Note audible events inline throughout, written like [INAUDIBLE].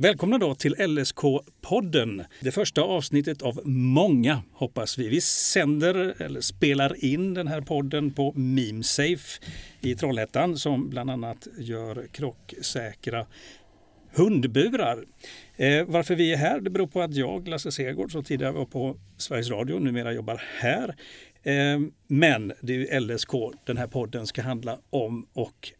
Välkomna då till LSK-podden. Det första avsnittet av många hoppas vi. Vi sänder eller spelar in den här podden på Memesafe i Trollhättan som bland annat gör krocksäkra hundburar. Eh, varför vi är här det beror på att jag, Lasse Segård, som tidigare var på Sveriges Radio, numera jobbar här. Eh, men det är ju LSK den här podden ska handla om och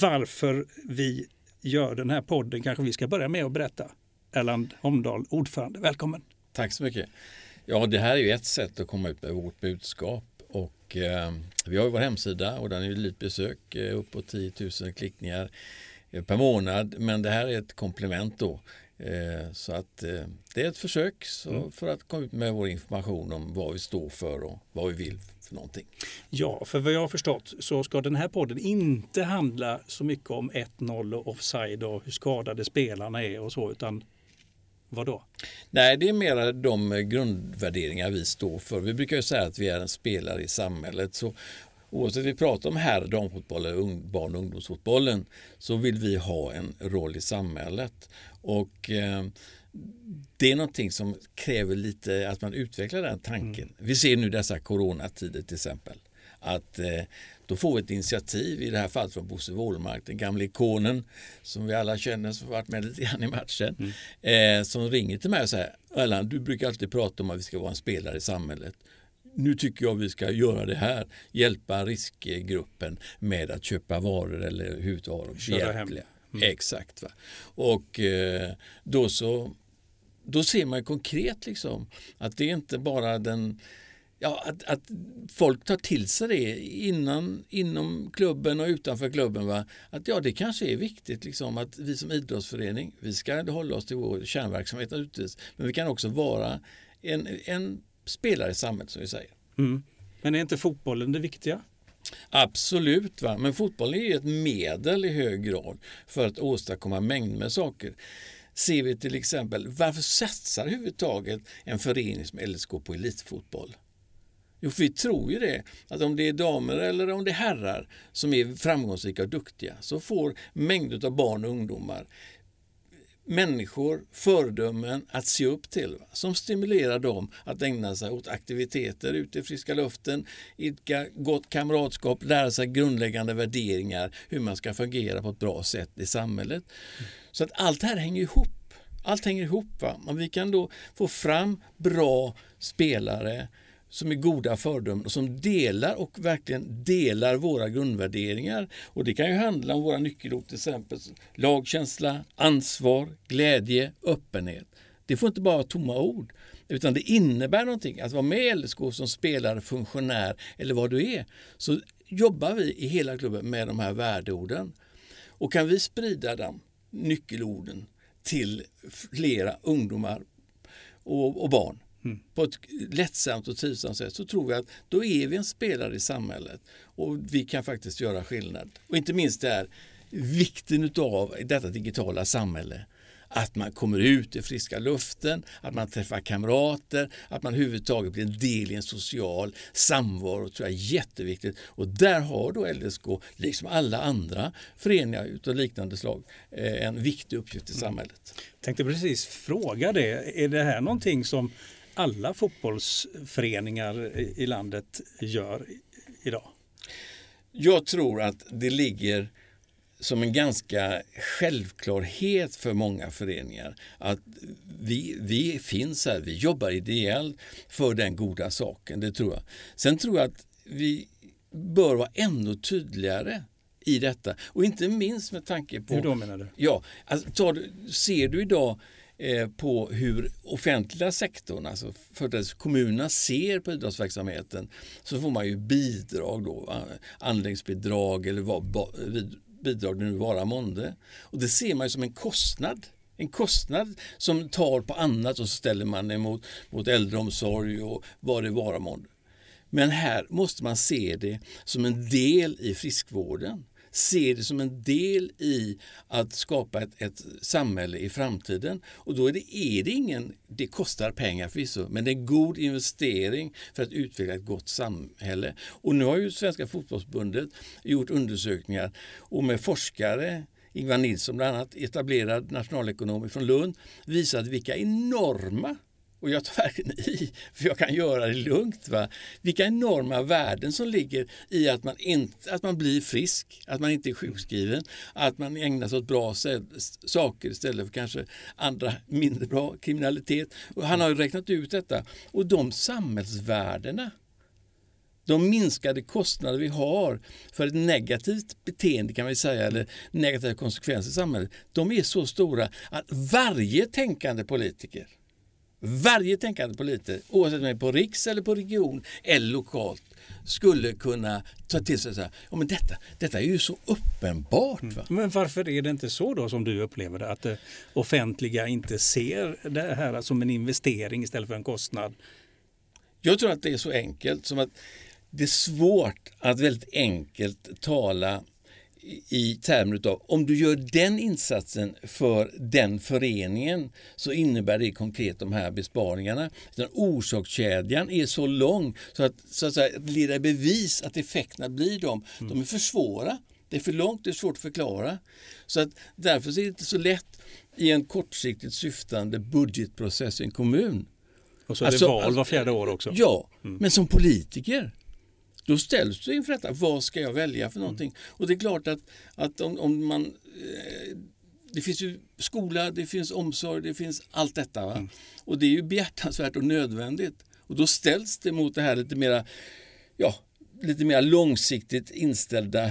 varför vi gör den här podden kanske vi ska börja med att berätta. Erland Omdal, ordförande, välkommen. Tack så mycket. Ja, det här är ju ett sätt att komma ut med vårt budskap och eh, vi har ju vår hemsida och den är ju lite besök, eh, uppåt 10 000 klickningar eh, per månad. Men det här är ett komplement då. Eh, så att eh, det är ett försök mm. för att komma ut med vår information om vad vi står för och vad vi vill för någonting. Ja, för vad jag har förstått så ska den här podden inte handla så mycket om 1-0 och offside och hur skadade spelarna är och så, utan vad då? Nej, det är mer de grundvärderingar vi står för. Vi brukar ju säga att vi är en spelare i samhället. Så oavsett vi pratar om herr damfotboll eller barn och ungdomsfotbollen så vill vi ha en roll i samhället. Och eh, det är någonting som kräver lite att man utvecklar den tanken. Mm. Vi ser nu dessa coronatider till exempel. Att eh, då får vi ett initiativ, i det här fallet från Bosse Wåhlmark, den gamla ikonen som vi alla känner som varit med lite grann i matchen. Mm. Eh, som ringer till mig och säger Erland, du brukar alltid prata om att vi ska vara en spelare i samhället. Nu tycker jag vi ska göra det här, hjälpa riskgruppen med att köpa varor eller vara hjälpliga. Mm. Exakt. Va? Och eh, då så då ser man konkret liksom att det är inte bara den Ja, att, att folk tar till sig det innan, inom klubben och utanför klubben. Va? Att ja, det kanske är viktigt liksom, att vi som idrottsförening, vi ska hålla oss till vår kärnverksamhet naturligtvis, men vi kan också vara en, en spelare i samhället som vi säger. Mm. Men är inte fotbollen det viktiga? Absolut, va? men fotbollen är ett medel i hög grad för att åstadkomma mängder med saker. Ser vi till exempel, varför satsar överhuvudtaget en förening som LSK på elitfotboll? Jo, för vi tror ju det, att om det är damer eller om det är herrar som är framgångsrika och duktiga så får mängder av barn och ungdomar människor, föredömen att se upp till som stimulerar dem att ägna sig åt aktiviteter ute i friska luften, idka gott kamratskap, lära sig grundläggande värderingar, hur man ska fungera på ett bra sätt i samhället. Mm. Så att allt det här hänger ihop. Allt hänger ihop. Va? Och vi kan då få fram bra spelare som är goda föredömen och som delar och verkligen delar våra grundvärderingar. Och det kan ju handla om våra nyckelord till exempel lagkänsla, ansvar, glädje, öppenhet. Det får inte bara vara tomma ord utan det innebär någonting. Att vara med i LSK som spelare, funktionär eller vad du är så jobbar vi i hela klubben med de här värdeorden. Och kan vi sprida de nyckelorden till flera ungdomar och, och barn mm. på ett lättsamt och trivsamt sätt så tror vi att då är vi en spelare i samhället och vi kan faktiskt göra skillnad. Och inte minst det här vikten av detta digitala samhälle att man kommer ut i friska luften, att man träffar kamrater, att man överhuvudtaget blir en del i en social samvaro tror jag är jätteviktigt. Och där har då LSK, liksom alla andra föreningar av liknande slag, eh, en viktig uppgift i mm. samhället. Jag tänkte precis fråga det, är det här någonting som alla fotbollsföreningar i landet gör idag? Jag tror att det ligger som en ganska självklarhet för många föreningar att vi, vi finns här, vi jobbar ideellt för den goda saken, det tror jag. Sen tror jag att vi bör vara ännu tydligare i detta och inte minst med tanke på... Hur då menar du? Ja, alltså, ser du idag Eh, på hur offentliga sektorn, alltså för kommunerna ser på idrottsverksamheten så får man ju bidrag då, anläggningsbidrag eller vad bidrag det nu vara månde. Och det ser man ju som en kostnad en kostnad som tar på annat och så ställer man det mot, mot äldreomsorg och vad det vara månde. Men här måste man se det som en del i friskvården ser det som en del i att skapa ett, ett samhälle i framtiden. Och då är det, är det ingen, det kostar pengar förvisso, men det är en god investering för att utveckla ett gott samhälle. Och nu har ju Svenska fotbollsbundet gjort undersökningar och med forskare Ingvar Nilsson bland annat, etablerad nationalekonom från Lund, visat vilka enorma och jag tar verkligen i, för jag kan göra det lugnt. Va? Vilka enorma värden som ligger i att man, inte, att man blir frisk, att man inte är sjukskriven, att man ägnar sig åt bra saker istället för kanske andra mindre bra kriminalitet. Och han har ju räknat ut detta. Och de samhällsvärdena de minskade kostnader vi har för ett negativt beteende kan vi säga, eller negativa konsekvenser i samhället, de är så stora att varje tänkande politiker varje tänkande politiker, oavsett om det är på riks eller på region eller lokalt, skulle kunna ta till sig så här, ja, men detta, detta är ju så uppenbart. Va? Men varför är det inte så då som du upplever det, att det offentliga inte ser det här som en investering istället för en kostnad? Jag tror att det är så enkelt som att det är svårt att väldigt enkelt tala i termer av om du gör den insatsen för den föreningen så innebär det konkret de här besparingarna. Den orsakskedjan är så lång så att, så att, säga, att leda bevis att effekterna blir de, mm. de är för svåra. Det är för långt, det är svårt att förklara. Så att därför är det inte så lätt i en kortsiktigt syftande budgetprocess i en kommun. Och så är det alltså, val var fjärde år också. Ja, mm. men som politiker då ställs du inför detta. Vad ska jag välja för någonting? Mm. Och det är klart att, att om, om man eh, det finns ju skola, det finns omsorg, det finns allt detta. Mm. Och det är ju behjärtansvärt och nödvändigt. Och då ställs det mot det här lite mera, ja, lite mer långsiktigt inställda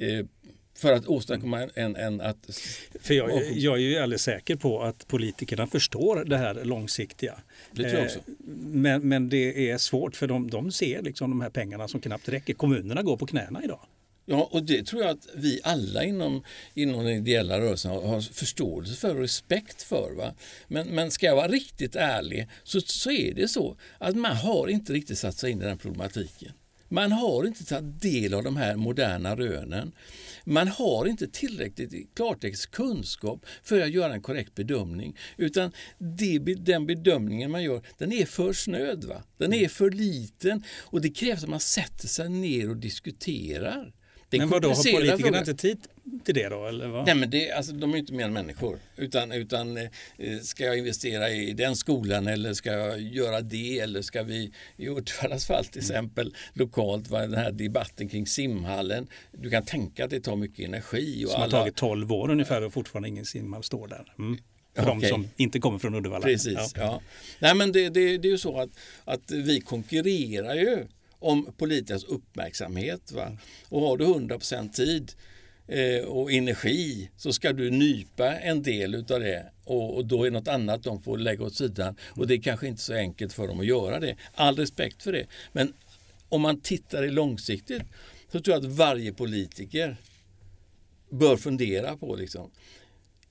eh, för att åstadkomma en, en att... För jag, jag är ju alldeles säker på att politikerna förstår det här långsiktiga. Det tror jag också. Eh, men, men det är svårt för de, de ser liksom de här pengarna som knappt räcker. Kommunerna går på knäna idag. Ja, och det tror jag att vi alla inom, inom den ideella rörelsen har, har förståelse för och respekt för. Va? Men, men ska jag vara riktigt ärlig så, så är det så att man har inte riktigt satt sig in i den problematiken. Man har inte tagit del av de här moderna rönen. Man har inte tillräckligt klartext kunskap för att göra en korrekt bedömning. Utan det, den bedömningen man gör, den är för snöd. Va? Den är för liten och det krävs att man sätter sig ner och diskuterar men vadå, har politikerna inte tid till det då? Eller vad? Nej, men det, alltså, de är inte mer än människor. Utan, utan eh, ska jag investera i den skolan eller ska jag göra det eller ska vi i Uddevallas fall till mm. exempel lokalt, va, den här debatten kring simhallen. Du kan tänka att det tar mycket energi. Och som alla... har tagit 12 år ungefär och fortfarande ingen simhall står där. Mm. För okay. de som inte kommer från Uddevalla. Precis, ja. ja. Nej, men det, det, det är ju så att, att vi konkurrerar ju om politikernas uppmärksamhet. Va? Och har du 100% tid eh, och energi så ska du nypa en del utav det och, och, då är något annat de får lägga åt sidan. Och det är kanske inte så enkelt för dem att göra det. All respekt för det. Men om man tittar i långsiktigt så tror jag att varje politiker bör fundera på liksom,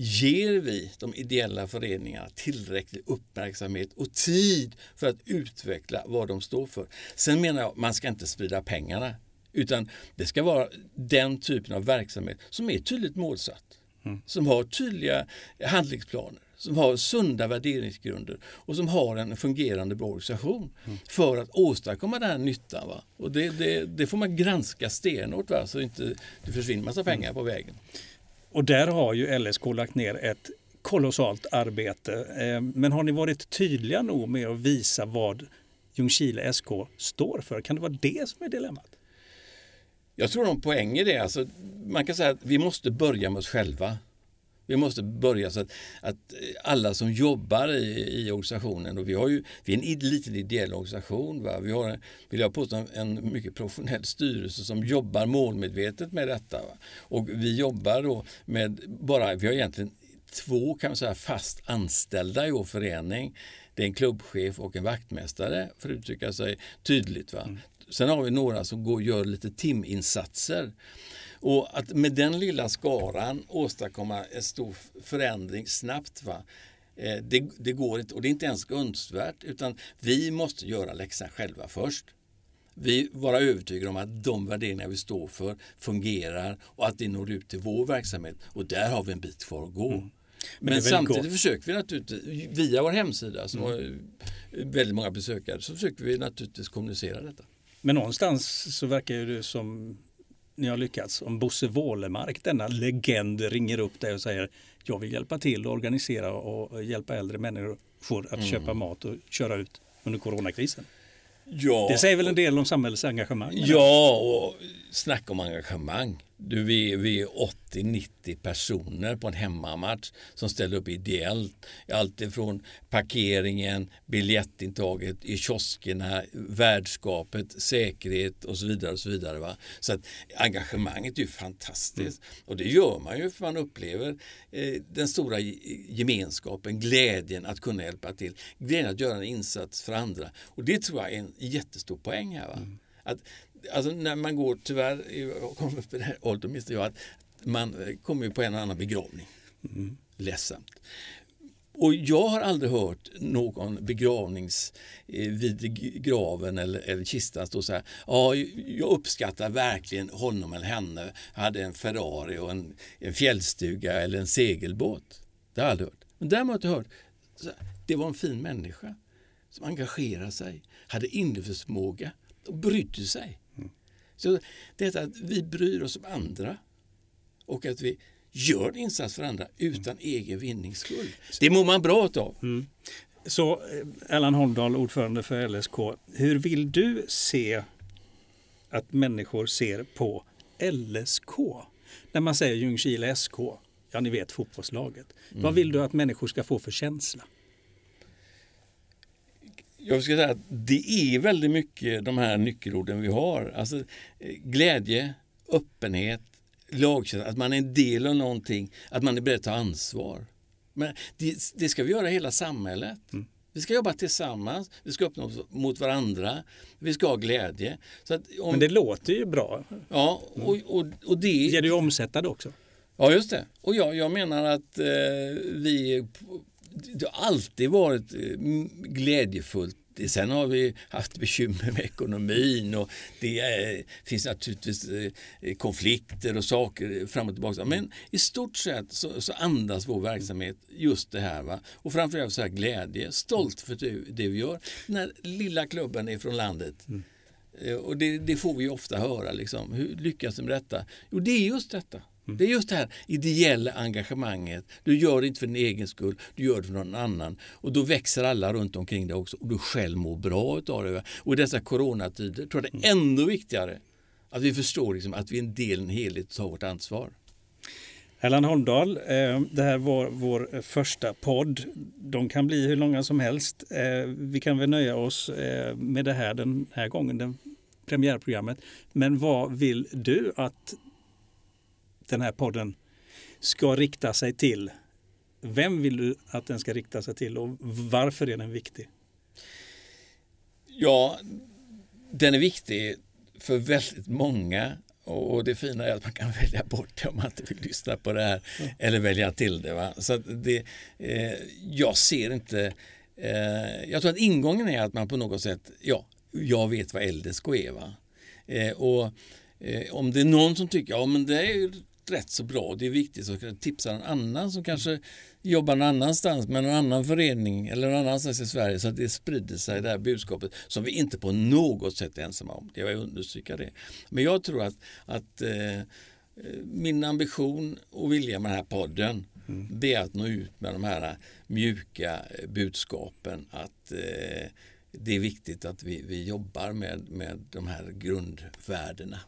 Ger vi de ideella föreningarna tillräcklig uppmärksamhet och tid för att utveckla vad de står för? Sen menar jag, man ska inte sprida pengarna. Utan det ska vara den typen av verksamhet som är tydligt målsatt. Mm. Som har tydliga handlingsplaner, som har sunda värderingsgrunder och som har en fungerande bra organisation mm. för att åstadkomma den här nyttan. Va? Och det, det, det får man granska stenhårt va? så inte det försvinner massa pengar mm. på vägen. Och där har ju LSK lagt ner ett kolossalt arbete. Eh, men har ni varit tydliga nog med att visa vad Ljungskile SK står för? Kan det vara det som är dilemmat? Jag tror de poäng i det. Alltså, man kan säga att vi måste börja med oss själva. Vi måste börja så att, att alla som jobbar i, i organisationen, och vi, har ju, vi är en liten ideell organisation, va? vi har vill jag påstå, en mycket professionell styrelse som jobbar målmedvetet med detta. Va? Och vi jobbar då med bara, vi har egentligen två kan man säga, fast anställda i vår förening. Det är en klubbchef och en vaktmästare för att uttrycka sig tydligt. Va? Mm. Sen har vi några som går, gör lite timinsatser. Och att med den lilla skaran åstadkomma en stor förändring snabbt, va? Eh, det, det, går inte och det är inte ens önskvärt utan vi måste göra läxan själva först. Vi vara övertygade om att de värderingar vi står för fungerar och att det når ut till vår verksamhet och där har vi en bit kvar att gå. Mm. Men, Men samtidigt gott. försöker vi naturligtvis via vår hemsida som mm. har väldigt många besökare så försöker vi naturligtvis kommunicera detta. Men någonstans så verkar det som ni har lyckats. Om Bosse Wålemark, denna legend, ringer upp dig och säger jag vill hjälpa till och organisera och hjälpa äldre människor att mm. köpa mat och köra ut under coronakrisen. Ja, det säger väl en del om samhällets engagemang? Ja, och snacka om engagemang. Du, vi, vi är 80-90 personer på en hemmamatch som ställer upp ideellt. Alltifrån parkeringen, biljettintaget i kioskerna, värdskapet, säkerhet och så vidare. och Så vidare va? Så att engagemanget är ju fantastiskt. Mm. Och det gör man ju för man upplever eh, den stora gemenskapen, glädjen att kunna hjälpa till. Glädjen att göra en insats för andra. Och det tror jag är en jättestor poäng här. Va? Mm. Att alltså när man går, tyvärr, jag kommer upp i den här åldern, minns jag, att man eh, kommer på en och annan begravning. Mm. Ledsamt. Och jag har aldrig hört någon begravnings eh, vid graven eller, eller kistan stå så här. Ja, jag uppskattar verkligen honom eller henne. hade en Ferrari och en, en fjällstuga eller en segelbåt. Det har jag aldrig hört. Men däremot har jag hört det var en fin människa som engagerade sig, hade inlevelseförmåga och brydde sig. Så detta att vi bryr oss om andra och att vi gör en insats för andra utan egen vinnings skull. Det mår man bra av. Mm. Så eh, Holmdahl, ordförande för LSK, hur vill du se att människor ser på LSK? När man säger Ljungskile SK, ja ni vet fotbollslaget. Mm. Vad vill du att människor ska få för känsla? Jag ska säga att det är väldigt mycket de här nyckelorden vi har. Alltså, eh, glädje, öppenhet, lagkänsla, att man är en del av någonting, att man är beredd att ta ansvar. Men det, det ska vi göra i hela samhället. Mm. Vi ska jobba tillsammans, vi ska öppna oss mot varandra, vi ska ha glädje. Om... Men det låter ju bra. Ja, och, och, och det... Ger det omsätta det också? Ja, just det. Och jag, jag menar att eh, vi det har alltid varit eh, Sen har vi haft bekymmer med ekonomin och det är, finns naturligtvis eh, konflikter och saker fram och tillbaka. Men i stort sett så, så andas vår verksamhet just det här. Va? Och framförallt så här glädje, stolt för det, det vi gör. Den här lilla klubben är från landet. Mm. Eh, och det, det, får vi ofta höra. Liksom. Hur lyckas du med detta? Jo, det är just detta. Det är just det här ideella engagemanget. Du gör det inte för din egen skull, du gör det för någon annan. Och då växer alla runt omkring dig också och du själv mår bra av det. Och i dessa coronatider tror jag det är ännu viktigare att vi förstår liksom att vi är en del, en helhet och tar vårt ansvar. Erland Holmdahl, eh, det här var vår första podd. De kan bli hur långa som helst. Eh, vi kan väl nöja oss eh, med det här den här gången, den premiärprogrammet. Men vad vill du att den här podden ska rikta sig till. Vem vill du att den ska rikta sig till och varför är den viktig? Ja, den är viktig för väldigt många och det fina är att man kan [LAUGHS] välja bort det om man inte vill lyssna på det här mm. eller välja till det. Va? Så det, eh, jag ser inte... Eh, jag tror att ingången är att man på något sätt, ja, jag vet vad LDSK är. Va? Eh, och eh, om det är någon som tycker, ja men det är rätt så bra. Det är viktigt att tipsa någon annan som kanske jobbar någon annanstans med någon annan förening eller någon annanstans i Sverige så att det sprider sig det här budskapet som vi inte på något sätt är ensamma om. Jag vill understryka det. Men jag tror att, att eh, min ambition och vilja med den här podden mm. det är att nå ut med de här mjuka budskapen att eh, det är viktigt att vi, vi jobbar med, med de här grundvärdena.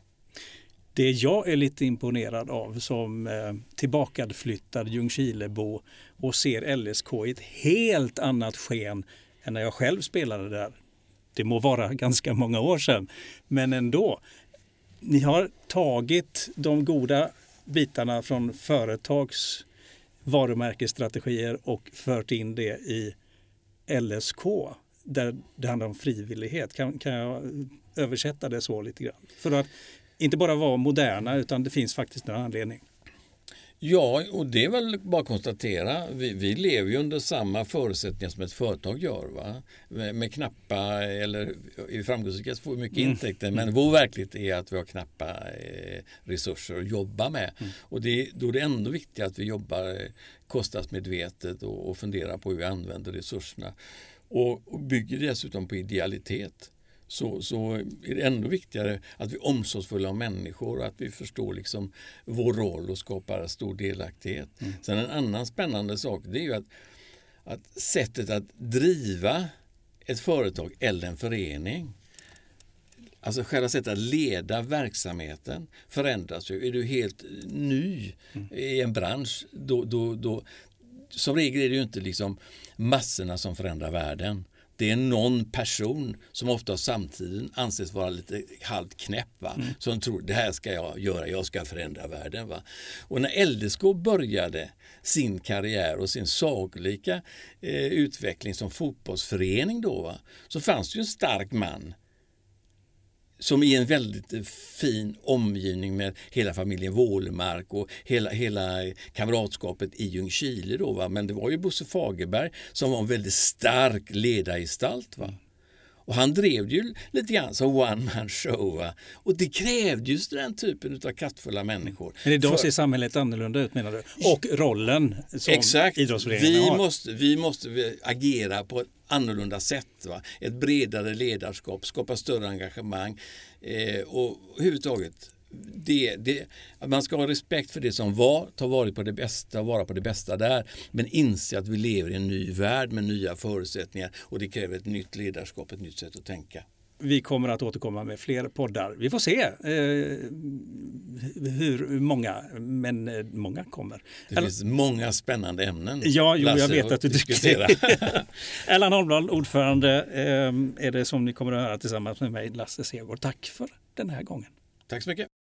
Det jag är lite imponerad av som eh, tillbakaflyttad Ljungskilebo och ser LSK i ett helt annat sken än när jag själv spelade där. Det må vara [LAUGHS] ganska många år sedan, men ändå. Ni har tagit de goda bitarna från företags varumärkesstrategier och fört in det i LSK där det handlar om frivillighet. Kan, kan jag översätta det så lite grann? För att inte bara vara moderna utan det finns faktiskt en anledning. Ja, och det är väl bara att konstatera. Vi, vi lever ju under samma förutsättningar som ett företag gör. Va? Med, med knappa, eller i framgångsrika får vi mycket mm. intäkter, men vår verklighet är att vi har knappa eh, resurser att jobba med. Mm. Och det, då är det ändå viktigt att vi jobbar kostnadsmedvetet och, och funderar på hur vi använder resurserna. Och, och bygger dessutom på idealitet. Så, så är det ändå viktigare att vi är omsorgsfulla om människor och att vi förstår liksom vår roll och skapar stor delaktighet. Mm. Sen en annan spännande sak det är ju att, att sättet att driva ett företag eller en förening Alltså själva sättet att leda verksamheten förändras ju. Är du helt ny mm. i en bransch, då, då, då, som regel är det ju inte liksom massorna som förändrar världen. Det är någon person som ofta samtiden anses vara lite halvt knäpp. Va? Mm. Som tror det här ska jag göra, jag ska förändra världen. Va? Och när LDSK började sin karriär och sin saglika eh, utveckling som fotbollsförening då, va? så fanns det ju en stark man som i en väldigt eh, fin omgivning med hela familjen Wålemark och hela, hela kamratskapet i Ljungskile. Då, va? Men det var ju Bosse Fagerberg som var en väldigt stark ledargestalt. Va? Och han drev ju lite grann som one man show. Va? Och det krävde just den typen av kraftfulla människor. Men idag För... ser samhället annorlunda ut menar du? Och rollen som Exakt. idrottsföreningen har? Måste, vi måste agera på ett annorlunda sätt. Va? Ett bredare ledarskap, skapa större engagemang eh, och överhuvudtaget det, det, man ska ha respekt för det som var, ta vara på det bästa, vara på det bästa där. Men inse att vi lever i en ny värld med nya förutsättningar och det kräver ett nytt ledarskap, ett nytt sätt att tänka. Vi kommer att återkomma med fler poddar. Vi får se eh, hur många, men eh, många kommer. Det Eller... finns många spännande ämnen. Ja, jo, jag vet att du tycker. Erland [LAUGHS] Holmblad, ordförande, eh, är det som ni kommer att höra tillsammans med mig, Lasse Segård. Tack för den här gången. Tack så mycket.